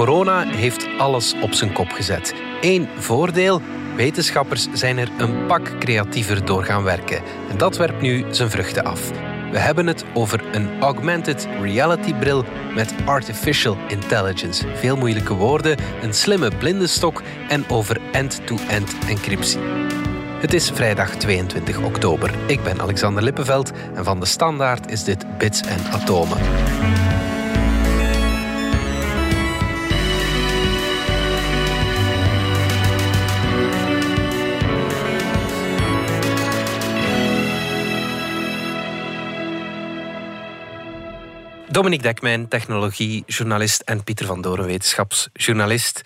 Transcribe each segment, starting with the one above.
Corona heeft alles op zijn kop gezet. Eén voordeel, wetenschappers zijn er een pak creatiever door gaan werken. En dat werpt nu zijn vruchten af. We hebben het over een augmented reality bril met artificial intelligence. Veel moeilijke woorden, een slimme blindenstok en over end-to-end encryptie. Het is vrijdag 22 oktober. Ik ben Alexander Lippenveld en van de Standaard is dit Bits en Atomen. Dominique Dekmijn, technologiejournalist en Pieter van Doren, wetenschapsjournalist.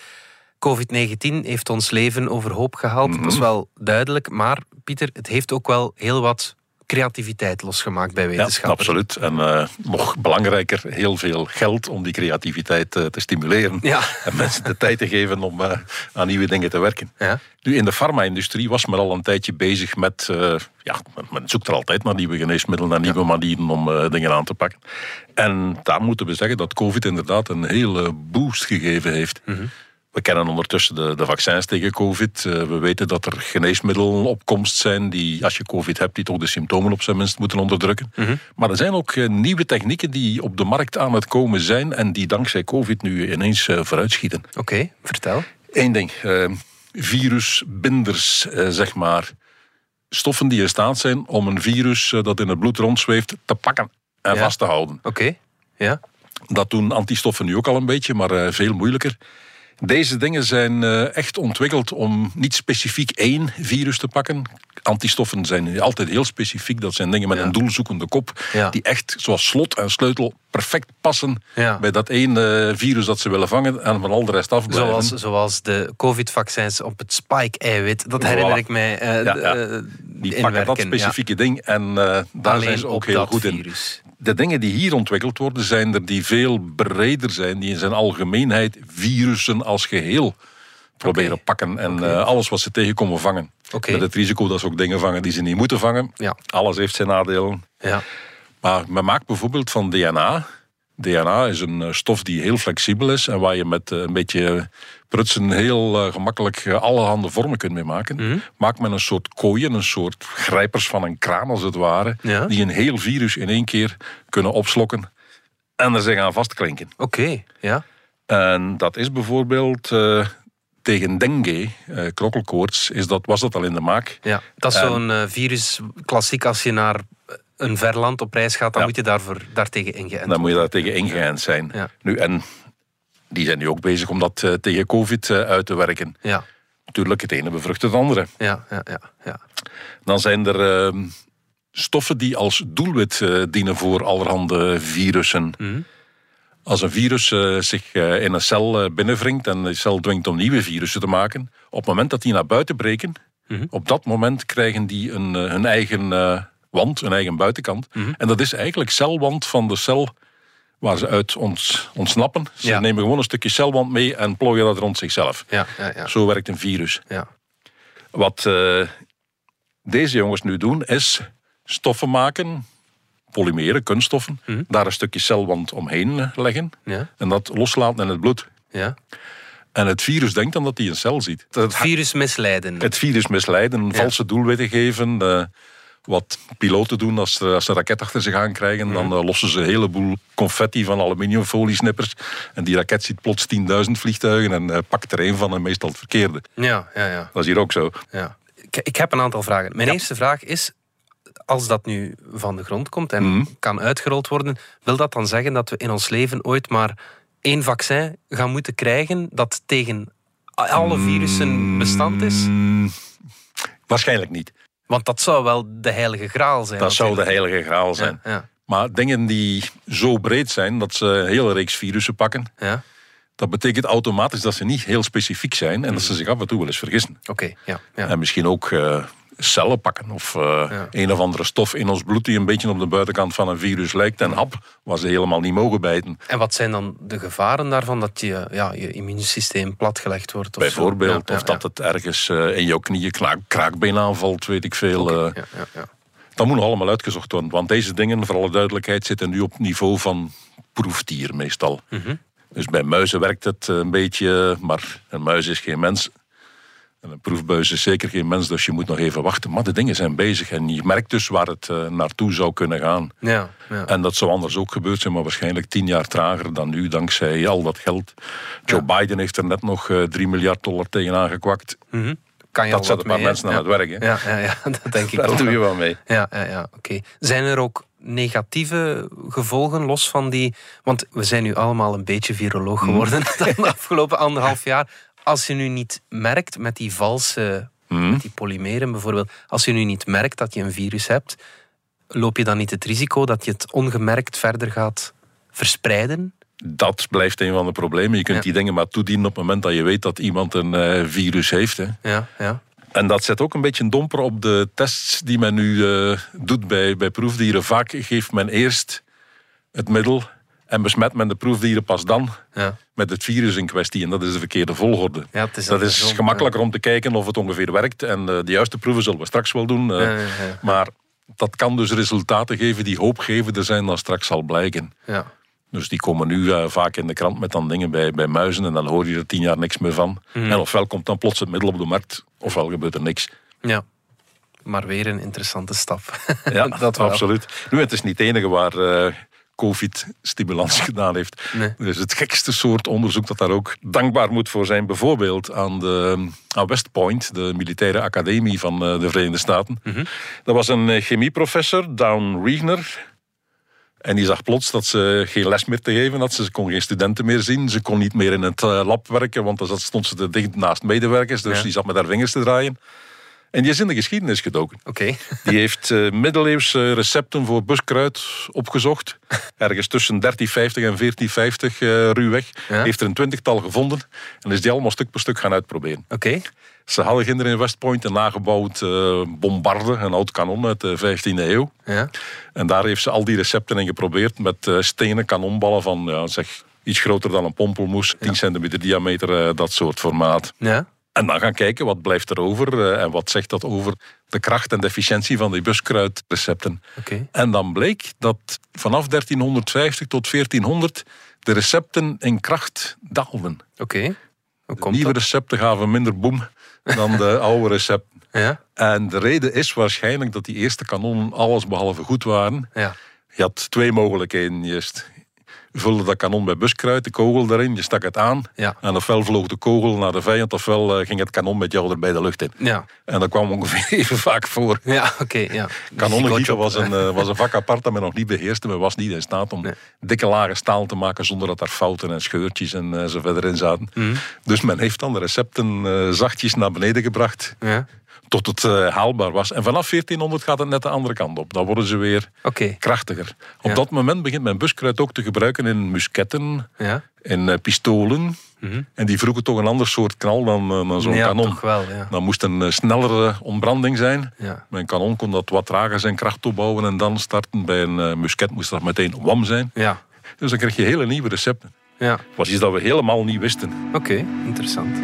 COVID-19 heeft ons leven overhoop gehaald, dat is mhm. wel duidelijk. Maar Pieter, het heeft ook wel heel wat creativiteit losgemaakt bij wetenschappers. Ja, absoluut. En uh, nog belangrijker, heel veel geld om die creativiteit uh, te stimuleren. Ja. En mensen de tijd te geven om uh, aan nieuwe dingen te werken. Ja. Nu, in de farma-industrie was men al een tijdje bezig met... ja, men zoekt er altijd naar nieuwe geneesmiddelen, naar nieuwe manieren om dingen aan te pakken. En daar moeten we zeggen dat COVID inderdaad een hele boost gegeven heeft. Mm we kennen ondertussen de, de vaccins tegen COVID. Uh, we weten dat er geneesmiddelen op komst zijn die, als je COVID hebt, die toch de symptomen op zijn minst moeten onderdrukken. Mm Maar er zijn ook uh, nieuwe technieken die op de markt aan het komen zijn en die dankzij COVID nu ineens uh, vooruitschieten. Oké, vertel. Eén ding. virusbinders, zeg maar. Stoffen die in staat zijn om een virus dat in het bloed rondzweeft te pakken en vast te houden. Oké, ja. Dat doen antistoffen nu ook al een beetje, maar veel moeilijker. Deze dingen zijn eh, echt ontwikkeld om niet specifiek één virus te pakken. Antistoffen zijn altijd heel specifiek. Dat zijn dingen met een doelzoekende kop. Die echt, zoals slot en sleutel, perfect passen bij dat één virus dat ze willen vangen en van al de rest afblijven. Zoals, zoals de covid-vaccins op het spike-eiwit. Dat herinner ik mij. Uh, ja, Die pakken dat specifieke ding en daar zijn ze ook heel goed virus. in de dingen die hier ontwikkeld worden, zijn er die veel breder zijn, die in zijn algemeenheid virussen als geheel proberen pakken en eh, alles wat ze tegenkomen vangen. Met het risico dat ze ook dingen vangen die ze niet moeten vangen. Ja. Alles heeft zijn nadelen. Ja. Maar men maakt bijvoorbeeld van DNA. DNA is een eh, stof die heel flexibel is en waar je met eh, een beetje prutsen heel gemakkelijk allerhande vormen kunt mee maken. Mm Maakt men een soort kooien, een soort grijpers van een kraan als het ware, die een heel virus in één keer kunnen opslokken en er zich aan vastklinken. Oké, ja. En dat is bijvoorbeeld uh, tegen dengue, uh, krokkelkoorts, is dat, was dat al in de maak. Ja, dat is zo'n uh, virus, klassiek als je naar een ver land op reis gaat, dan moet je daarvoor, daartegen ingeënt Dan moet je daar tegen ingeënt zijn. Ja. Nu, en die zijn nu ook bezig om dat tegen covid uit te werken. Ja. Natuurlijk, het ene bevrucht het andere. Ja, ja, ja. ja. Dan zijn er ehm, stoffen die als doelwit dienen voor allerhande virussen. Mm als een virus zich in een cel binnenwringt en de cel dwingt om nieuwe virussen te maken, op het moment dat die naar buiten breken, mm op dat moment krijgen die een, hun eigen wand, een eigen buitenkant. Mm En dat is eigenlijk celwand van de cel waar ze uit ons, ontsnappen. Ze ja. nemen gewoon een stukje celwand mee en plooien dat rond zichzelf. Ja, ja, ja. Zo werkt een virus. Ja. Wat deze jongens nu doen, is stoffen maken polymeren, kunststoffen, mhm. daar een stukje celwand omheen eh, leggen en dat loslaten in het bloed. Ja. En het virus denkt dan dat hij een cel ziet. Het virus misleiden. Het virus misleiden, een valse doelwitten geven. Uh, wat piloten doen als ze, als ze een raket achter zich aan krijgen, dan mhm. eh, lossen ze een heleboel confetti van aluminiumfoliesnippers. En die raket ziet plots 10.000 vliegtuigen en uh, pakt er een van en meestal het verkeerde. Ja, ja, ja. Dat is hier ook zo. Ja. Ik, ik heb een aantal vragen. Mijn eerste vraag is: als dat nu van de grond komt en mhm. kan uitgerold worden, wil dat dan zeggen dat we in ons leven ooit maar één vaccin gaan moeten krijgen dat tegen alle virussen bestand is? Mm, waarschijnlijk niet. Want dat zou wel de heilige graal zijn. Dat zou de heilige graal zijn. Ja, Maar dingen die zo breed zijn dat ze een hele reeks virussen pakken. Ja. Dat betekent automatisch dat ze niet heel specifiek zijn en dat ze mhm. zich af en toe wel eens vergissen. Oké, ja, ja, En misschien ook uh, cellen pakken of uh, een of andere stof in ons bloed die een beetje op de buitenkant van een virus lijkt en hap, waar ze helemaal niet mogen bijten. En wat zijn dan de gevaren daarvan dat je, ja, je immuunsysteem platgelegd wordt? Of Bijvoorbeeld, of dat het ergens uh, in jouw knieën kraak, kraakbeen aanvalt, weet ik veel. Okay. Uh, dat moet nog allemaal uitgezocht worden, want deze dingen, voor alle duidelijkheid, zitten nu op niveau van proefdier meestal. Mm Dus bij muizen werkt het een beetje, maar een muis is geen mens. En een proefbuis is zeker geen mens, dus je moet nog even wachten. Maar de dingen zijn bezig en je merkt dus waar het uh, naartoe zou kunnen gaan. Ja, ja, En dat zou anders ook gebeurd zijn, maar waarschijnlijk tien jaar trager dan nu, dankzij al dat geld. Joe Biden heeft er net nog uh, 3 miljard dollar tegenaan gekwakt. Mm -hmm. Kan je dat zet een paar mensen aan het werk. Hè? Ja, ja, ja, dat denk ik Daar ook. doe je wel mee. Ja, ja, ja oké. Zijn er ook negatieve gevolgen los van die... Want we zijn nu allemaal een beetje viroloog geworden de afgelopen anderhalf jaar. Als je nu niet merkt met die valse, Mhm. met die polymeren bijvoorbeeld, als je nu niet merkt dat je een virus hebt, loop je dan niet het risico dat je het ongemerkt verder gaat verspreiden? Dat blijft een van de problemen. Je kunt Ja. die dingen maar toedienen op het moment dat je weet dat iemand een eh, virus heeft. Hè. Ja, ja. En dat zet ook een beetje een domper op de tests die men nu eh, doet bij, bij proefdieren. Vaak geeft men eerst het middel en besmet men de proefdieren pas dan ja. met het virus in kwestie. En dat is de verkeerde volgorde. ja het is Dat is gemakkelijker om te kijken of het ongeveer werkt. En eh, de juiste proeven zullen we straks wel doen. eh. Maar dat kan dus resultaten geven die hoopgevender zijn dan straks zal blijken. Ja. Dus die komen nu eh, vaak in de krant met dan dingen bij, bij muizen en dan hoor je er tien jaar niks meer van. Mhm. En ofwel komt dan plots het middel op de markt, ofwel gebeurt er niks. ja. Maar weer een interessante stap. Ja, dat absoluut. Nu, het is niet het enige waar COVID stimulans gedaan heeft. Nee. Is het gekste soort onderzoek dat daar ook dankbaar moet voor zijn. Bijvoorbeeld aan, de, aan West Point, de militaire academie van eh, de Verenigde Staten. Mhm. Dat was een eh, chemieprofessor, Down Reigner. En die zag plots dat ze geen les meer te geven had. Ze kon geen studenten meer zien. Ze kon niet meer in het eh, lab werken, want dan stond ze te dicht naast medewerkers. Dus Ja. die zat met haar vingers te draaien. En die is in de geschiedenis gedoken. Oké. Die heeft eh, middeleeuwse recepten voor buskruid opgezocht. Ergens tussen 1350 en 1450 eh ruwweg. Ja. Heeft er een twintigtal gevonden. En is die allemaal stuk per stuk gaan uitproberen. Oké. Ze hadden kinderen in West Point een nagebouwd eh, bombarde, een oud kanon uit de 15e eeuw. Ja. En daar heeft ze al die recepten in geprobeerd met stenen kanonballen van ja, zeg, iets groter dan een pompelmoes, 10 centimeter diameter, dat soort formaat. Ja. En dan gaan kijken wat blijft er over eh, en wat zegt dat over de kracht en de efficiëntie van die buskruidrecepten. Oké. En dan bleek dat vanaf 1350 tot 1400 de recepten in kracht daalden. Oké. Komt nieuwe dat? recepten gaven minder boem dan de oude recepten. Ja. En de reden is waarschijnlijk dat die eerste kanonnen alles behalve goed waren. Ja. Je had twee mogelijkheden. Vulde dat kanon bij buskruid, de kogel erin, je stak het aan. Ja. En ofwel vloog de kogel naar de vijand, ofwel eh, ging het kanon met jou er bij de lucht in. Ja. En dat kwam ongeveer even vaak voor. Ja, oké. ja. Kanonnengieten was een, eh, was een vak apart dat men nog niet beheerste. Men was niet in staat om Nee. dikke lagen staal te maken zonder dat daar fouten en scheurtjes en eh, zo verder in zaten. Mhm. Dus men heeft dan de recepten zachtjes naar beneden gebracht Ja. Tot het eh, haalbaar was. En vanaf 1400 gaat het net de andere kant op. Dan worden ze weer krachtiger. Op Ja. dat moment begint men buskruid ook te gebruiken in musketten, Ja. in eh, pistolen. Mhm. En die vroegen toch een ander soort knal dan, eh, dan zo'n ja, kanon. toch wel. Dan moest een snellere ontbranding zijn. Mijn kanon kon dat wat trager zijn kracht opbouwen en dan starten. Bij een musket moest dat meteen wam zijn. Ja. Dus dan kreeg je hele nieuwe recepten. Ja. was iets dat we helemaal niet wisten. Oké, interessant.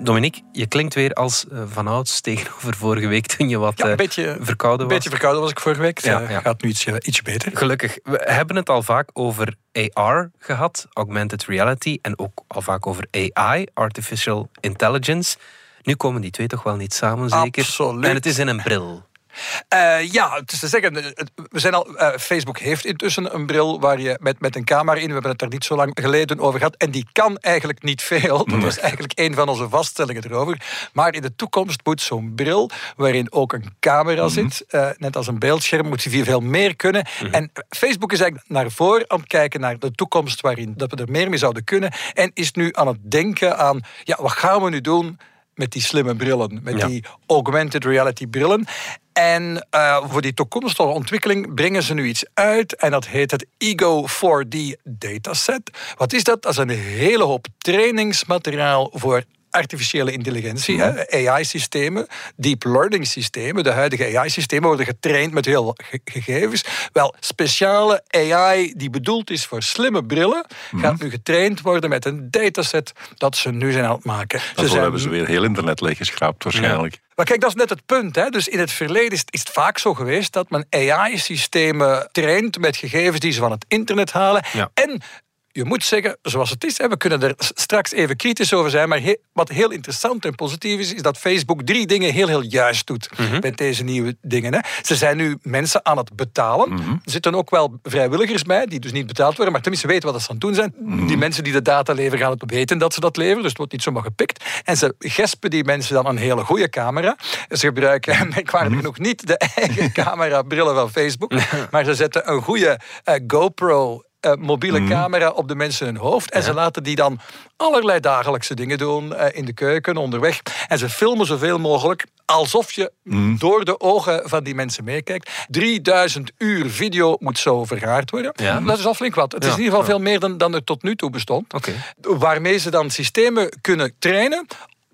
Dominique, je klinkt weer als uh, vanouds tegenover vorige week toen je wat Ja, een beetje, verkouden was. Een beetje verkouden was ik vorige week. Ja, Ja, ja. Gaat nu iets, ietsje beter. Gelukkig. We hebben het al vaak over AR gehad, augmented reality, en ook al vaak over AI, artificial intelligence. Nu komen die twee toch wel niet samen, zeker? Absoluut. En het is in een bril. Uh, ja, het is te zeggen, we zijn al, uh, Facebook heeft intussen een bril waar je met, met een camera in, we hebben het daar niet zo lang geleden over gehad, en die kan eigenlijk niet veel. Dat was eigenlijk een van onze vaststellingen erover. Maar in de toekomst moet zo'n bril, waarin ook een camera -hmm. zit, uh, net als een beeldscherm, moet die veel meer kunnen. -hmm. En Facebook is eigenlijk naar voren aan het kijken naar de toekomst waarin dat we er meer mee zouden kunnen, en is nu aan het denken aan, ja, wat gaan we nu doen met die slimme brillen, met ja. die augmented reality brillen. En uh, voor die toekomstige ontwikkeling brengen ze nu iets uit. En dat heet het Ego 4D dataset. Wat is dat? Dat is een hele hoop trainingsmateriaal voor artificiële intelligentie, AI-systemen, deep learning systemen, de huidige AI-systemen worden getraind met heel gegevens. Wel, speciale AI die bedoeld is voor slimme brillen, gaat mhm. nu getraind worden met een dataset dat ze nu zijn aan het maken. Daarvoor zijn... hebben ze weer heel internet leeggeschraapt waarschijnlijk. Maar kijk, dat is net het punt. Hè. Dus in het verleden is, is het vaak zo geweest dat men AI-systemen traint met gegevens die ze van het internet halen. En je moet zeggen, zoals het is, we kunnen er straks even kritisch over zijn, maar wat heel interessant en positief is, is dat Facebook drie dingen heel, heel juist doet mhm. met deze nieuwe dingen. Hè. Ze zijn nu mensen aan het betalen. Mhm. Er zitten ook wel vrijwilligers bij, die dus niet betaald worden, maar tenminste weten wat ze aan het doen zijn. Mhm. Die mensen die de data leveren, gaan het weten dat ze dat leveren, dus het wordt niet zomaar gepikt. En ze gespen die mensen dan een hele goede camera. Ze gebruiken merkwaardig genoeg niet de eigen camera-brillen van Facebook, maar ze zetten een goede uh, GoPro uh, mobiele mhm. camera op de mensen hun hoofd. En ze laten die dan allerlei dagelijkse dingen doen uh, in de keuken, onderweg. En ze filmen zoveel mogelijk alsof je mhm. door de ogen van die mensen meekijkt. 3000 uur video moet zo vergaard worden. Ja. Dat is al flink wat. Het is in ieder geval veel meer dan, dan er tot nu toe bestond. Okay. Waarmee ze dan systemen kunnen trainen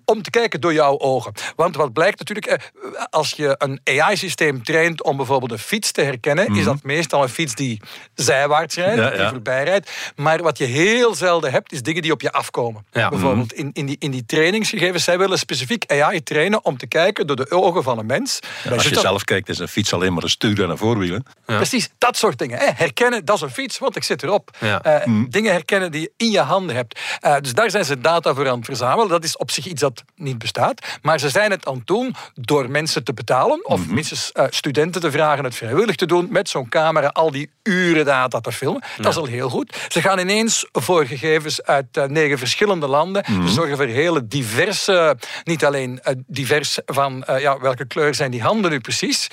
om te kijken door jouw ogen. Want wat blijkt natuurlijk, eh, als je een AI-systeem traint om bijvoorbeeld een fiets te herkennen, is mhm. dat meestal een fiets die zijwaarts rijdt, die voorbij rijdt. Maar wat je heel zelden hebt, is dingen die op je afkomen. Bijvoorbeeld in, in, die, in die trainingsgegevens, zij willen specifiek AI trainen om te kijken door de ogen van een mens. als je zelf kijkt, is een fiets alleen maar een stuur en een voorwielen. Precies, dat soort dingen. Herkennen, dat is een fiets, want ik zit erop. Uh, Dingen herkennen die je in je handen hebt. Uh, dus daar zijn ze data voor aan het verzamelen. Dat is op zich iets dat niet bestaat. Maar ze zijn het aan het doen door mensen te betalen of mm minstens uh, studenten te vragen het vrijwillig te doen met zo'n camera al die uren data te filmen. Dat is al heel goed. Ze gaan ineens voor gegevens uit uh, negen verschillende landen. Ze mhm. zorgen voor hele diverse, niet alleen uh, divers van ja, welke kleur zijn die handen nu precies,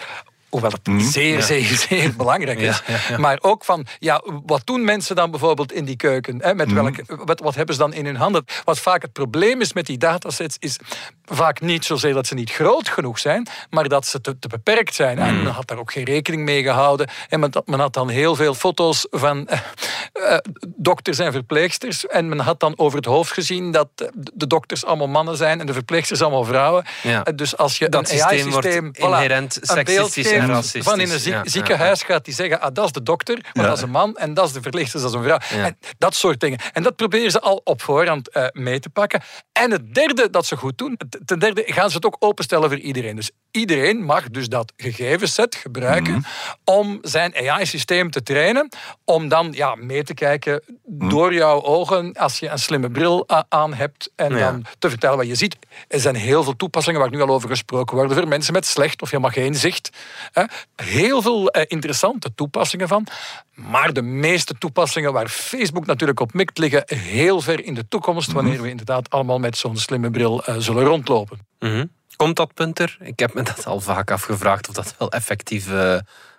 Hoewel het mhm. zeer, zeer, zeer belangrijk is. maar ook van, ja, wat doen mensen dan bijvoorbeeld in die keuken? Hè? Met mhm. welke, wat, wat hebben ze dan in hun handen? Wat vaak het probleem is met die datasets, is vaak niet zozeer dat ze niet groot genoeg zijn, maar dat ze te, te beperkt zijn. En mhm. men had daar ook geen rekening mee gehouden. En men, men had dan heel veel foto's van uh, dokters en verpleegsters. En men had dan over het hoofd gezien dat de dokters allemaal mannen zijn en de verpleegsters allemaal vrouwen. Ja. Dus als je dat een AI-systeem inherent seksistisch van in een ziekenhuis gaat die zeggen, ah, dat is de dokter, maar dat is een man, en dat is de verlichter, dat is een vrouw. En dat soort dingen. En dat proberen ze al op voorhand uh, mee te pakken. En het derde dat ze goed doen, ten derde gaan ze het ook openstellen voor iedereen. Dus iedereen mag dus dat gegevensset gebruiken mhm. om zijn AI-systeem te trainen, om dan ja, mee te kijken mhm. door jouw ogen als je een slimme bril aan hebt en dan te vertellen wat je ziet. Er zijn heel veel toepassingen waar nu al over gesproken wordt voor mensen met slecht of helemaal geen zicht. Heel veel eh, interessante toepassingen van. Maar de meeste toepassingen waar Facebook natuurlijk op mikt liggen heel ver in de toekomst, mhm. wanneer we inderdaad allemaal met zo'n slimme bril uh, zullen rondlopen. Mhm. Komt dat punt er? Ik heb me dat al vaak afgevraagd of dat wel effectief uh,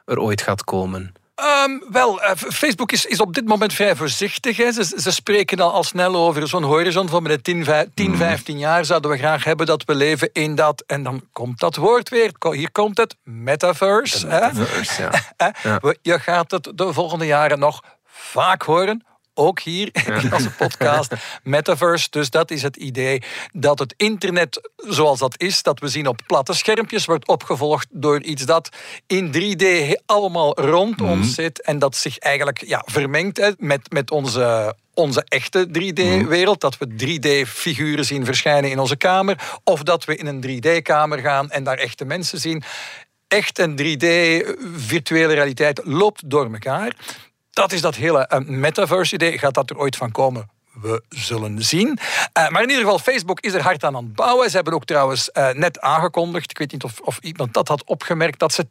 er ooit gaat komen. Um, wel, uh, Facebook is, is op dit moment vrij voorzichtig. Hè. Ze, ze spreken al, al snel over zo'n horizon van met 10, 10, 15 jaar zouden we graag hebben dat we leven in dat. En dan komt dat woord weer. Hier komt het, metaverse. metaverse ja. Je gaat het de volgende jaren nog vaak horen ook hier in onze podcast, Metaverse. Dus dat is het idee dat het internet zoals dat is, dat we zien op platte schermpjes, wordt opgevolgd door iets dat in 3D allemaal rond mhm. ons zit en dat zich eigenlijk ja, vermengt met, met onze onze echte 3D-wereld. Dat we 3D-figuren zien verschijnen in onze kamer. Of dat we in een 3D-kamer gaan en daar echte mensen zien. Echt en 3D-virtuele realiteit loopt door elkaar. Dat is dat hele uh, metaverse-idee. Gaat dat er ooit van komen? We zullen zien. Uh, maar in ieder geval, Facebook is er hard aan aan het bouwen. Ze hebben ook trouwens uh, net aangekondigd, ik weet niet of, of, iemand dat had opgemerkt, dat ze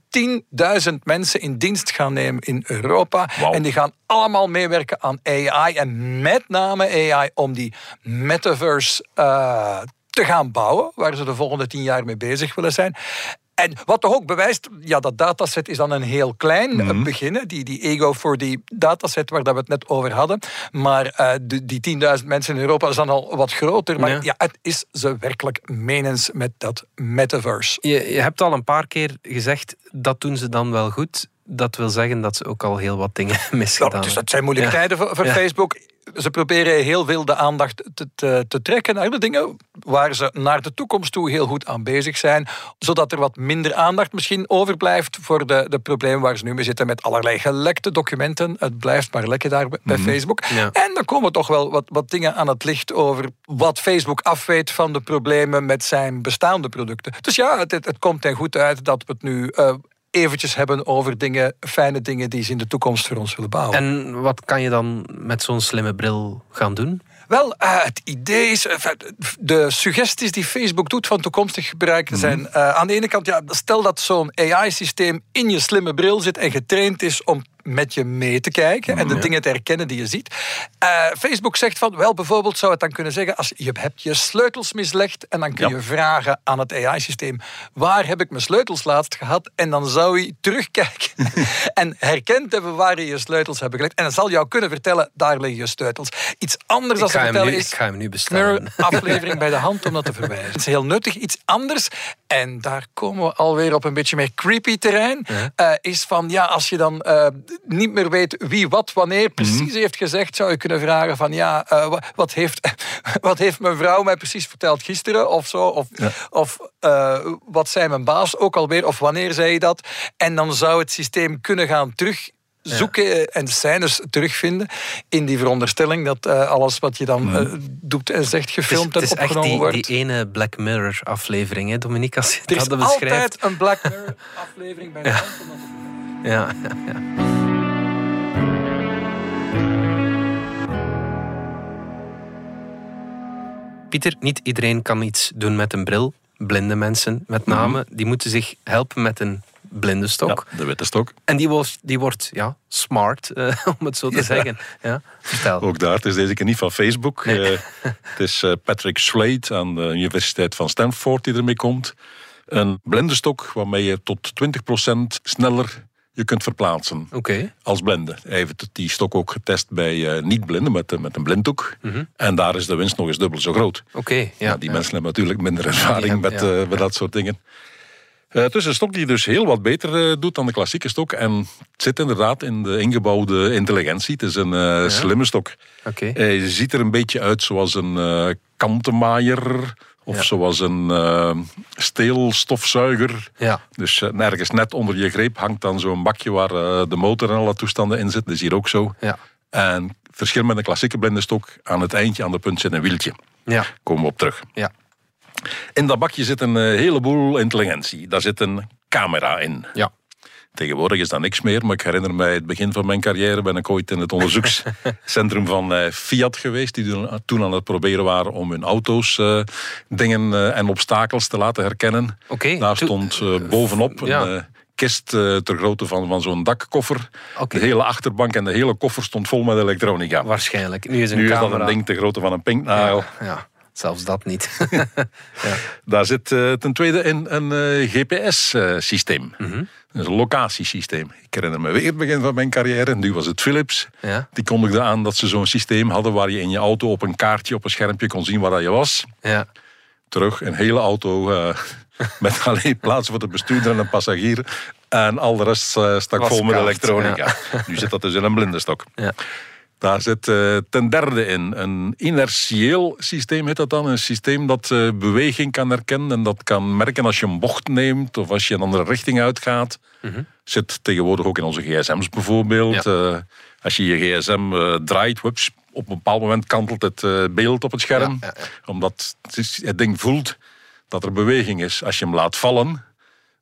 10.000 mensen in dienst gaan nemen in Europa. Wow. En die gaan allemaal meewerken aan AI. En met name AI om die metaverse uh, te gaan bouwen, waar ze de volgende tien jaar mee bezig willen zijn. En wat toch ook bewijst, ja, dat dataset is dan een heel klein mm begin. Die, die ego voor die dataset waar dat we het net over hadden. Maar uh, die, die 10.000 mensen in Europa is dan al wat groter. Maar ja. het is ze werkelijk menens met dat metaverse. Je, je hebt al een paar keer gezegd, dat doen ze dan wel goed dat wil zeggen dat ze ook al heel wat dingen misgedaan hebben. dus dat zijn moeilijke tijden voor, voor Facebook ze proberen heel veel de aandacht te, te, te, trekken naar de dingen waar ze naar de toekomst toe heel goed aan bezig zijn, zodat er wat minder aandacht misschien overblijft voor de, de problemen waar ze nu mee zitten met allerlei gelekte documenten. Het blijft maar lekken daar bij mhm. Facebook. En dan komen toch wel wat, wat dingen aan het licht over wat Facebook afweet van de problemen met zijn bestaande producten. Dus ja, het, het, komt er goed uit dat we het nu uh, eventjes hebben over dingen, fijne dingen die ze in de toekomst voor ons willen bouwen. En wat kan je dan met zo'n slimme bril gaan doen? Wel, uh, het idee is, uh, de suggesties die Facebook doet van toekomstig gebruik mhm. zijn uh, aan de ene kant, ja, stel dat zo'n AI-systeem in je slimme bril zit en getraind is om met je mee te kijken en de dingen te herkennen die je ziet. Uh, Facebook zegt van, wel bijvoorbeeld zou het dan kunnen zeggen, als je hebt je sleutels mislegd en dan kun je vragen aan het AI-systeem, waar heb ik mijn sleutels laatst gehad? En dan zou hij terugkijken en herkend hebben waar je je sleutels hebben gelegd. En dan zal jou kunnen vertellen, daar liggen je sleutels. Iets anders als vertellen is, ik ga hem nu bestellen. aflevering bij de hand om dat te verwijzen. Het is heel nuttig. Iets anders, en daar komen we alweer op een beetje meer creepy terrein, uh, is van, ja, als je dan uh, niet meer weet wie wat wanneer precies mhm. heeft gezegd, zou je kunnen vragen van ja, uh, wat, heeft, wat heeft mijn vrouw mij precies verteld gisteren of zo? Of, of uh, wat zei mijn baas ook alweer? Of wanneer zei je dat? En dan zou het systeem kunnen gaan terug zoeken en scènes terugvinden in die veronderstelling dat uh, alles wat je dan uh, doet en zegt gefilmd en opgenomen wordt. Het is echt die, die ene Black Mirror aflevering, hè, Dominique, als je er is altijd een Black Mirror aflevering bij de. Ja, ja, ja. Pieter, niet iedereen kan iets doen met een bril. Blinde mensen met mhm. name. Die moeten zich helpen met een blinde stok. Ja, de witte stok. En die wordt, die wordt ja, smart, uh, om het zo te zeggen. Ja, vertel. Ook daar, het is deze keer niet van Facebook. Uh, het is uh, Patrick Slade aan de Universiteit van Stanford die ermee komt. Een blinde stok waarmee je tot 20% sneller je kunt verplaatsen als blinde. Hij heeft die stok ook getest bij uh, niet-blinden met, met een blinddoek. Mhm. En daar is de winst nog eens dubbel zo groot. Oké. ja, die mensen hebben natuurlijk minder ervaring met, uh, met dat soort dingen. Uh, het is een stok die dus heel wat beter doet dan de klassieke stok. En het zit inderdaad in de ingebouwde intelligentie. Het is een slimme stok. Okay. Hij ziet er een beetje uit zoals een kantenmaaier of zoals een uh, steelstofzuiger. Ja. Dus uh, nergens net onder je greep hangt dan zo'n bakje waar uh, de motor en alle toestanden in zit. Dat is hier ook zo. Ja. En verschil met een klassieke blinde stok, aan het eindje, aan de punt zit een wieltje. Ja. Komen we op terug. Ja. In dat bakje zit een heleboel intelligentie. Daar zit een camera in. Ja. Tegenwoordig is dat niks meer, maar ik herinner mij het begin van mijn carrière ben ik ooit in het onderzoekscentrum van eh, Fiat geweest, die toen aan het proberen waren om hun auto's uh, dingen uh, en obstakels te laten herkennen. Okay, Daar stond bovenop een kist ter grootte van, van zo'n dakkoffer. De hele achterbank en de hele koffer stond vol met elektronica. Waarschijnlijk. Nu is, een nu is dat een ding ter grootte van een pinknagel. Ja, ja. Zelfs dat niet. ja. Daar zit ten tweede in een GPS-systeem. Mm een locatiesysteem. Ik herinner me weer het begin van mijn carrière. Nu was het Philips. Ja. Die kondigde aan dat ze zo'n systeem hadden waar je in je auto op een kaartje op een schermpje kon zien waar je was. Ja. Terug, een hele auto uh, met alleen plaats voor de bestuurder en een passagier. En al de rest uh, stak vol met elektronica. Nu zit dat dus in een blinde stok. Ja. Daar zit uh, ten derde in een inertieel systeem, heet dat dan. Een systeem dat uh, beweging kan herkennen en dat kan merken als je een bocht neemt of als je een andere richting uitgaat. Mm Zit tegenwoordig ook in onze gsm's bijvoorbeeld. Uh, als je je gsm draait, whoops, op een bepaald moment kantelt het beeld op het scherm. Ja, ja, omdat het, het ding voelt dat er beweging is. Als je hem laat vallen,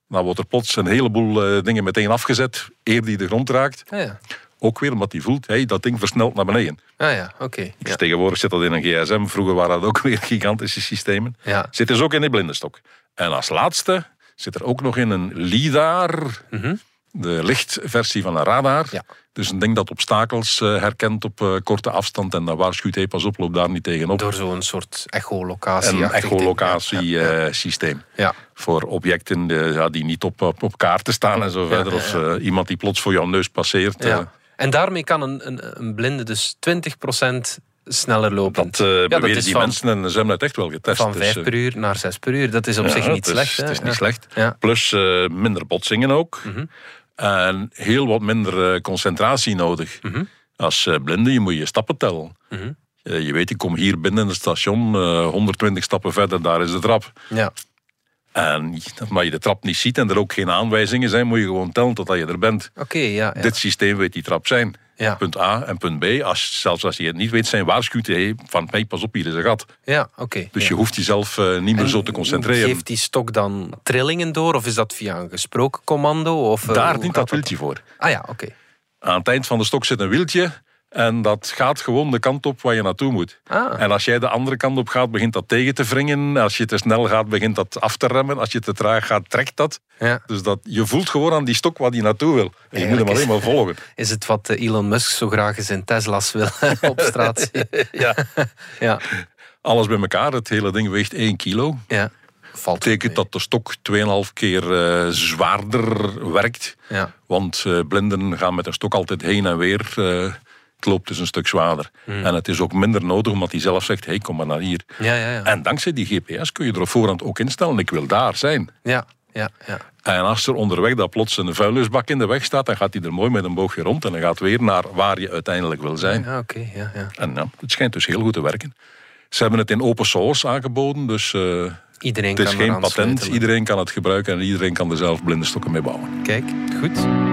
dan wordt er plots een heleboel dingen meteen afgezet, eer die de grond raakt. Ja, ook weer omdat hij voelt, hey, dat ding versnelt naar beneden. Ah ja, oké. Dus tegenwoordig zit dat in een gsm. Vroeger waren dat ook weer gigantische systemen. Ja. Zit dus ook in de blindenstok. En als laatste zit er ook nog in een LIDAR. Mhm. De lichtversie van een radar. Ja. Dus een ding dat obstakels uh, herkent op uh, korte afstand en dan waarschuwt, hey, pas op, loop daar niet tegenop. Door zo'n soort echolocatie. Een echolocatie-systeem. Ja, ja, Voor objecten ja, die niet op, op, op kaarten staan en zo verder. Of uh, iemand die plots voor jouw neus passeert. En daarmee kan een, een, een blinde dus 20% sneller lopen. Dat uh, ja, dat die van, mensen en ze hebben het echt wel getest. Van 5 dus, uh, per uur naar 6 per uur. Dat is op ja, zich niet slecht. Is, niet slecht. Plus uh, minder botsingen ook. Mm -hmm. En heel wat minder concentratie nodig. Mm -hmm. Als blinde, je moet je stappen tellen. Mhm. Je weet, ik kom hier binnen in het station, uh, 120 stappen verder, daar is de trap. Ja. En omdat je de trap niet ziet en er ook geen aanwijzingen zijn, moet je gewoon tellen totdat je er bent. Oké, ja, ja. Dit systeem weet die trap zijn. Ja. Punt A en punt B. Als, zelfs als je het niet weet, zijn waarschuwt hij van mij, pas op, hier is een gat. Ja, oké. Dus ja. je hoeft jezelf uh, niet meer En zo te concentreren. Geeft die stok dan trillingen door of is dat via een gesproken commando? Of, uh, Daar dient dat wieltje voor. Ah ja, oké. Aan het eind van de stok zit een wieltje. En dat gaat gewoon de kant op waar je naartoe moet. Ah. En als jij de andere kant op gaat, begint dat tegen te wringen. Als je te snel gaat, begint dat af te remmen. Als je te traag gaat, trekt dat. Ja. Dus dat, je voelt gewoon aan die stok wat hij naartoe wil. En je moet hem alleen maar volgen. Is het wat eh, Elon Musk zo graag in zijn Tesla's wil op straat? Ja. Ja, Alles bij elkaar, het hele ding weegt 1 kilo. ja. Valt Dat betekent dat de stok 2,5 keer eh, zwaarder werkt. Ja. Want eh, blinden gaan met een stok altijd heen en weer. Het loopt dus een stuk zwaarder. Hmm. En het is ook minder nodig, omdat hij zelf zegt: hey, kom maar naar hier. Ja, ja, ja. En dankzij die GPS kun je er op voorhand ook instellen: ik wil daar zijn. Ja, ja, ja. En als er onderweg dat plots een vuilnisbak in de weg staat, dan gaat hij er mooi met een boogje rond en dan gaat weer naar waar je uiteindelijk wil zijn. Ja, oké, ja, ja. En ja, het schijnt dus heel goed te werken. Ze hebben het in open source aangeboden, dus eh, Iedereen het is kan geen patent. Iedereen kan het gebruiken en iedereen kan er zelf blinde stokken mee bouwen. Kijk, goed.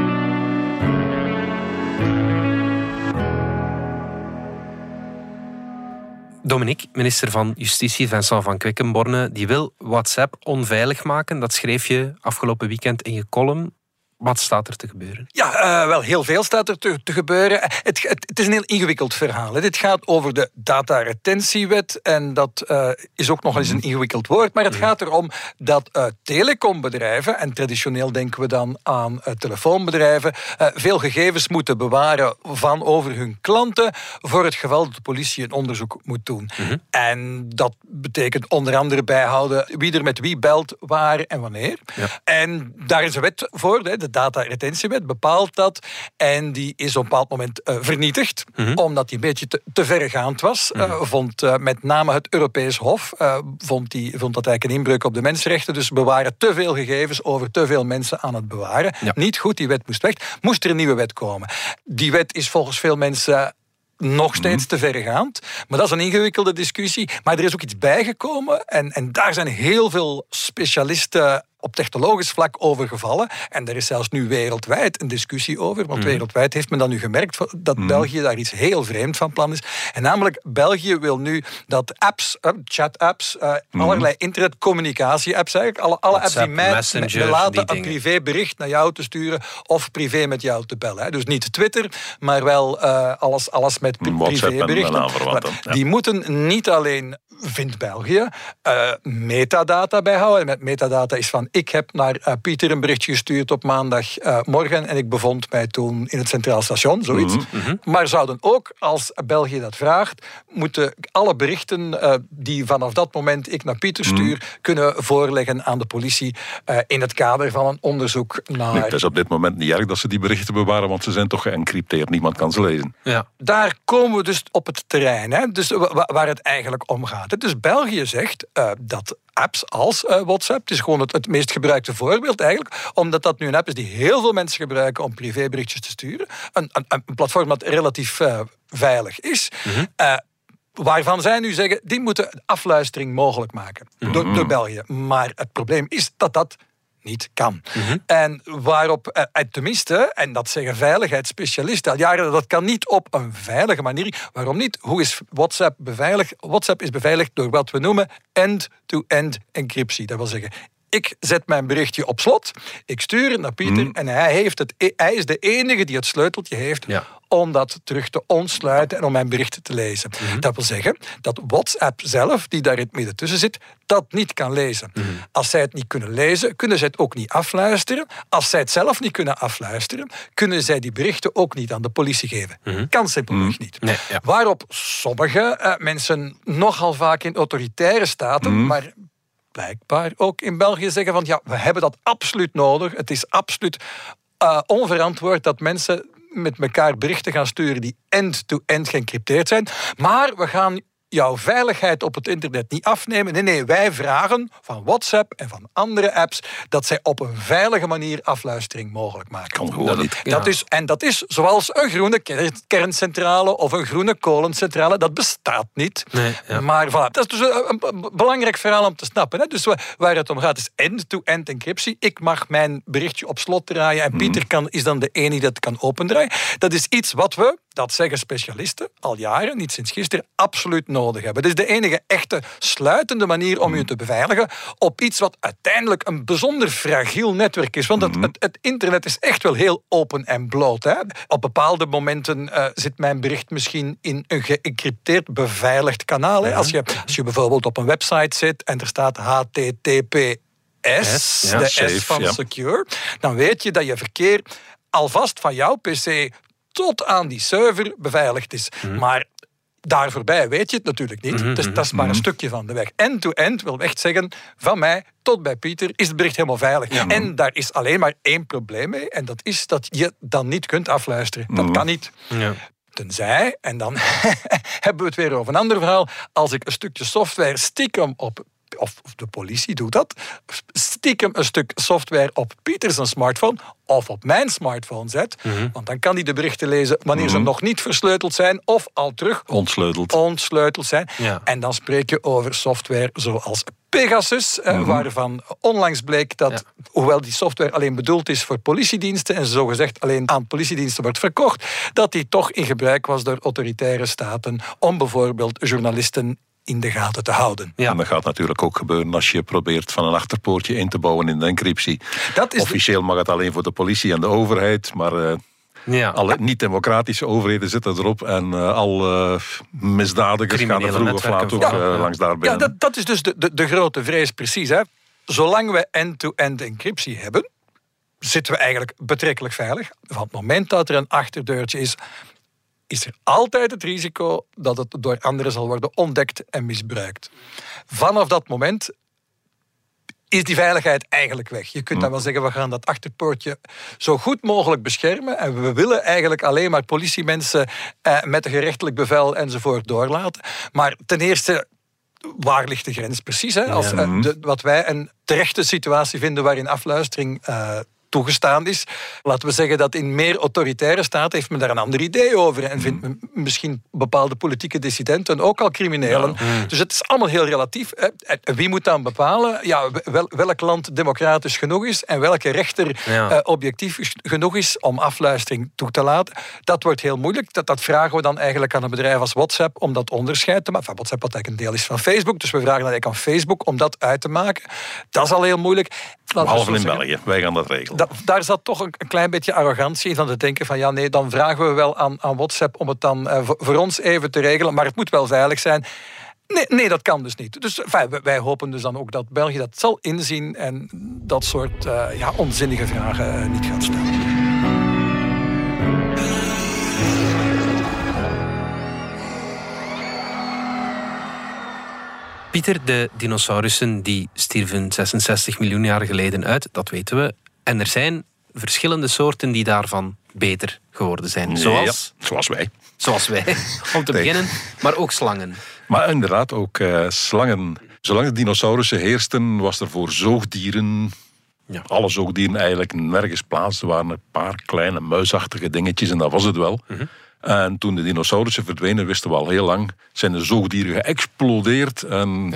Dominique, minister van Justitie Vincent van Quickenborne, die wil WhatsApp onveilig maken. Dat schreef je afgelopen weekend in je column. Wat staat er te gebeuren? Ja, uh, wel heel veel staat er te, te gebeuren. Het, het, het, is een heel ingewikkeld verhaal. Hè. Dit gaat over de dataretentiewet en dat uh, is ook nog eens een ingewikkeld woord. Maar het gaat erom dat uh, telecombedrijven, en traditioneel denken we dan aan telefoonbedrijven, veel gegevens moeten bewaren van over hun klanten voor het geval dat de politie een onderzoek moet doen. Mhm. En dat betekent onder andere bijhouden wie er met wie belt, waar en wanneer. Ja. En daar is een wet voor, hè, de dataretentiewet bepaalt dat. En die is op een bepaald moment uh, vernietigd, Mhm. omdat die een beetje te, te verregaand was. Uh, vond uh, met name het Europees Hof vond, die, vond dat eigenlijk een inbreuk op de mensenrechten. Dus bewaren te veel gegevens over te veel mensen aan het bewaren. Ja. Niet goed, die wet moest weg. Moest er een nieuwe wet komen. Die wet is volgens veel mensen nog steeds te verregaand. Maar dat is een ingewikkelde discussie. Maar er is ook iets bijgekomen. En, en daar zijn heel veel specialisten op technologisch vlak over gevallen. En er is zelfs nu wereldwijd een discussie over. Want Mhm. wereldwijd heeft men dan nu gemerkt dat België daar iets heel vreemd van plan is. En namelijk, België wil nu dat apps, uh, chat-apps, uh, allerlei internetcommunicatie-apps eigenlijk, alle, alle apps die mij Messenger, belaten die een privébericht naar jou te sturen of privé met jou te bellen. Hè. Dus niet Twitter, maar wel uh, alles, alles met privéberichten. ja. Die moeten niet alleen, vindt België, uh, metadata bijhouden. En met metadata is van, ik heb naar uh, Pieter een bericht gestuurd op maandagmorgen en ik bevond mij toen in het Centraal Station, zoiets. Mhm, Maar zouden ook, als België dat vraagt, moeten alle berichten uh, die vanaf dat moment ik naar Pieter Mhm. stuur, kunnen voorleggen aan de politie uh, in het kader van een onderzoek naar... Nee, het is op dit moment niet erg dat ze die berichten bewaren, want ze zijn toch geëncrypteerd. Niemand kan ze lezen. Ja. Daar komen we dus op het terrein, hè? Dus wa- waar het eigenlijk om gaat. Dus België zegt uh, dat apps als uh, WhatsApp, het is gewoon het, het, meest gebruikte voorbeeld eigenlijk, omdat dat nu een app is die heel veel mensen gebruiken om privéberichtjes te sturen. Een, een, een platform dat relatief uh, veilig is. Mm-hmm. Waarvan zij nu zeggen, die moeten afluistering mogelijk maken door, door België. Maar het probleem is dat dat niet kan. Mm-hmm. En waarop, eh, tenminste, en dat zeggen veiligheidsspecialisten al jaren, dat kan niet op een veilige manier. Waarom niet? Hoe is WhatsApp beveiligd? WhatsApp is beveiligd door wat we noemen end-to-end encryptie. Dat wil zeggen, ik zet mijn berichtje op slot, ik stuur het naar Pieter mm. en hij, heeft het, hij is de enige die het sleuteltje heeft ja. om dat terug te ontsluiten en om mijn berichten te lezen. Mm-hmm. Dat wil zeggen dat WhatsApp zelf, die daar in het midden tussen zit, dat niet kan lezen. Mm-hmm. Als zij het niet kunnen lezen, kunnen zij het ook niet afluisteren. Als zij het zelf niet kunnen afluisteren, kunnen zij die berichten ook niet aan de politie geven. Mm-hmm. Kan simpelweg niet. Nee, ja. Waarop sommige uh, mensen nogal vaak in autoritaire staten, maar blijkbaar ook in België zeggen van ja, we hebben dat absoluut nodig. Het is absoluut uh, onverantwoord dat mensen met elkaar berichten gaan sturen die end-to-end -end zijn. Maar we gaan jouw veiligheid op het internet niet afnemen. Nee, nee, wij vragen van WhatsApp en van andere apps dat zij op een veilige manier afluistering mogelijk maken. Kan gewoon dat, niet. Dat is, en dat is zoals een groene ker- kerncentrale of een groene kolencentrale. Dat bestaat niet. Nee, ja. Maar voilà, dat is dus een, belangrijk verhaal om te snappen. Hè? Dus wa- waar het om gaat is end-to-end encryptie. Ik mag mijn berichtje op slot draaien en Pieter kan, is dan de enige die dat kan opendraaien. Dat is iets wat we, dat zeggen specialisten, al jaren, niet sinds gisteren, absoluut nodig hebben. Dat is de enige echte sluitende manier om je te beveiligen op iets wat uiteindelijk een bijzonder fragiel netwerk is. Want het, het, het internet is echt wel heel open en bloot. Hè? Op bepaalde momenten eh, zit mijn bericht misschien in een geëncrypteerd beveiligd kanaal. Hè? Als, je, als je bijvoorbeeld op een website zit en er staat HTTPS, S, ja, de safe, S van ja. secure, dan weet je dat je verkeer alvast van jouw PC tot aan die server beveiligd is. Maar daar voorbij weet je het natuurlijk niet. Dus dat is maar een stukje van de weg. End-to-end wil echt zeggen, van mij tot bij Pieter is het bericht helemaal veilig. En daar is alleen maar één probleem mee. En dat is dat je dan niet kunt afluisteren. Dat kan niet. Ja. Tenzij, en dan hebben we het weer over een ander verhaal, als ik een stukje software stiekem op, of de politie doet dat, stiekem een stuk software op Pieters smartphone of op mijn smartphone zet, want dan kan hij de berichten lezen wanneer ze nog niet versleuteld zijn of al terug Ontsleuteld. ontsleuteld zijn. Ja. En dan spreek je over software zoals Pegasus, eh, waarvan onlangs bleek dat, Ja. hoewel die software alleen bedoeld is voor politiediensten en zogezegd alleen aan politiediensten wordt verkocht, dat die toch in gebruik was door autoritaire staten om bijvoorbeeld journalisten in de gaten te houden. Ja. En dat gaat natuurlijk ook gebeuren als je probeert van een achterpoortje in te bouwen in de encryptie. Dat is de- Officieel mag het alleen voor de politie en de overheid, maar eh, Ja. alle niet-democratische overheden zitten erop en eh, al eh, misdadigers gaan er vroeg of laat ook langs daar Ja, dat, dat is dus de, de, de grote vrees precies. Hè. Zolang we end-to-end encryptie hebben, zitten we eigenlijk betrekkelijk veilig. Van het moment dat er een achterdeurtje is, is er altijd het risico dat het door anderen zal worden ontdekt en misbruikt. Vanaf dat moment is die veiligheid eigenlijk weg. Je kunt dan wel zeggen, we gaan dat achterpoortje zo goed mogelijk beschermen. En we willen eigenlijk alleen maar politiemensen eh, met een gerechtelijk bevel enzovoort doorlaten. Maar ten eerste, waar ligt de grens precies? Hè? Als, eh, de- wat wij een terechte situatie vinden waarin afluistering eh, toegestaan is. Laten we zeggen dat in meer autoritaire staten heeft men daar een ander idee over. En vindt men misschien bepaalde politieke dissidenten ook al criminelen. Dus het is allemaal heel relatief. Wie moet dan bepalen ja, wel- welk land democratisch genoeg is en welke rechter Ja. eh, objectief genoeg is om afluistering toe te laten? Dat wordt heel moeilijk. Dat, dat vragen we dan eigenlijk aan een bedrijf als WhatsApp om dat onderscheid te maken. Enfin, WhatsApp wat eigenlijk een deel is van Facebook. Dus we vragen eigenlijk aan Facebook om dat uit te maken. Dat is al heel moeilijk. Behalve in. België, wij gaan dat regelen. Da- daar zat toch een, klein beetje arrogantie in van te denken van ja nee, dan vragen we wel aan, aan WhatsApp om het dan eh, voor, ons even te regelen, maar het moet wel veilig zijn. Nee, nee dat kan dus niet. Dus wij hopen dus dan ook dat België dat zal inzien en dat soort eh, ja, onzinnige vragen eh, niet gaat stellen. Pieter, de dinosaurussen die stierven 66 miljoen jaar geleden uit, dat weten we. En er zijn verschillende soorten die daarvan beter geworden zijn. Zoals, Ja, zoals wij. zoals wij, om te Nee. beginnen. Maar ook slangen. Maar inderdaad, ook eh, slangen. Zolang de dinosaurussen heersten, was er voor zoogdieren, Ja. alle zoogdieren eigenlijk nergens plaats. Er waren een paar kleine muisachtige dingetjes en dat was het wel. En toen de dinosaurussen verdwenen, wisten we al heel lang, zijn de zoogdieren geëxplodeerd. En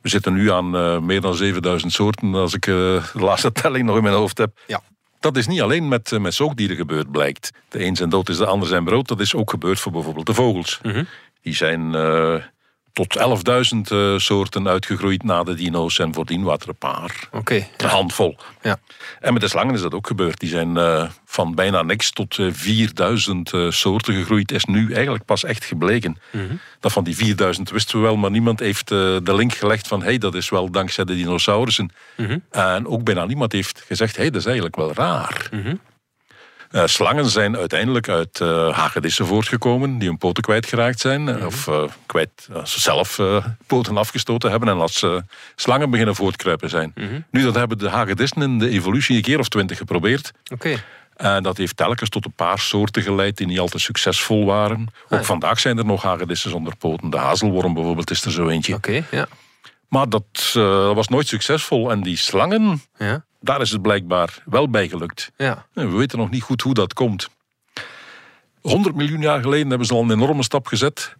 we zitten nu aan eh, meer dan 7000 soorten, als ik eh, de laatste telling nog in mijn hoofd heb. Ja. Dat is niet alleen met, eh, met zoogdieren gebeurd, blijkt. De een zijn dood is de ander zijn brood. Dat is ook gebeurd voor bijvoorbeeld de vogels. Die zijn tot 11.000 eh, soorten uitgegroeid na de dino's. En voordien waren er een paar. Oké. Een handvol. Ja. En met de slangen is dat ook gebeurd. Die zijn eh, van bijna niks tot eh, 4000 eh, soorten gegroeid. Is nu eigenlijk pas echt gebleken. Dat van die 4000 wisten we wel, maar niemand heeft de link gelegd van hey, dat is wel dankzij de dinosaurussen. En ook bijna niemand heeft gezegd hey, dat is eigenlijk wel raar. Eh, slangen zijn uiteindelijk uit eh hagedissen voortgekomen die hun poten kwijtgeraakt zijn. eh, Of eh, kwijt, als ze zelf poten afgestoten hebben en als slangen beginnen voortkruipen zijn. Nu, dat hebben de hagedissen in de evolutie een keer of twintig geprobeerd. Oké. En dat heeft telkens tot een paar soorten geleid die niet altijd succesvol waren. Ook ja. vandaag zijn er nog hagedissen zonder poten. De hazelworm bijvoorbeeld is er zo eentje. Oké, ja. Maar dat was nooit succesvol. En die slangen, Ja, daar is het blijkbaar wel bij gelukt. ja. En we weten nog niet goed hoe dat komt. 100 miljoen jaar geleden hebben ze al een enorme stap gezet.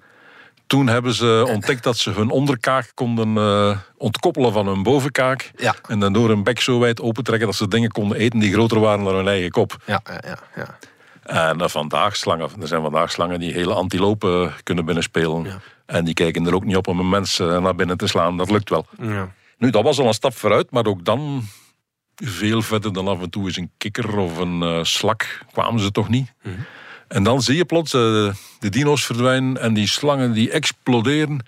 Toen hebben ze ontdekt dat ze hun onderkaak konden eh, ontkoppelen van hun bovenkaak. Ja. En dan door hun bek zo wijd opentrekken dat ze dingen konden eten die groter waren dan hun eigen kop. Ja, ja, ja, ja. En uh, vandaag slangen, er zijn vandaag slangen die hele antilopen kunnen binnenspelen. Ja. En die kijken er ook niet op om een mens eh, naar binnen te slaan. Dat lukt wel. ja. Nu, dat was al een stap vooruit, maar ook dan veel verder dan af en toe eens een kikker of een eh, slak kwamen ze toch niet. En dan zie je plots eh, de dino's verdwijnen en die slangen die exploderen.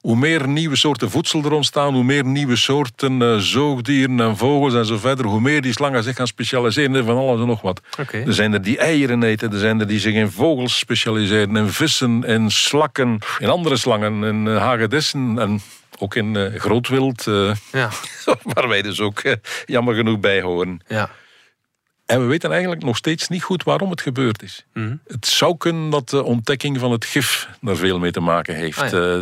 Hoe meer nieuwe soorten voedsel er ontstaan, hoe meer nieuwe soorten eh, zoogdieren en vogels en zo verder, hoe meer die slangen zich gaan specialiseren van alles en nog wat. Er zijn er die eieren eten, er zijn er die zich in vogels specialiseren, in vissen, in slakken, in andere slangen, in hagedissen en ook in eh, grootwild, eh, Ja, waar wij dus ook eh, jammer genoeg bij horen. ja. En we weten eigenlijk nog steeds niet goed waarom het gebeurd is. Mhm. Het zou kunnen dat de ontdekking van het gif daar veel mee te maken heeft. Ah, ja.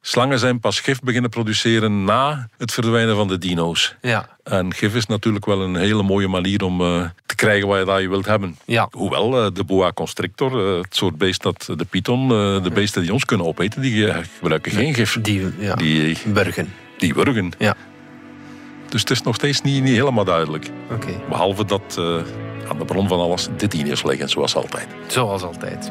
Slangen zijn pas gif beginnen produceren na het verdwijnen van de dino's. Ja, En gif is natuurlijk wel een hele mooie manier om krijgen wat je, dat je wilt hebben. ja. Hoewel eh, de boa constrictor, eh, het soort beest dat de python, eh, de beesten die ons kunnen opeten, die gebruiken geen gif. Die, ja. Die, Burgen. die wurgen. Ja, Dus het is nog steeds niet, niet helemaal duidelijk. Behalve dat aan de bron van alles de dino's liggen, zoals altijd. Zoals altijd.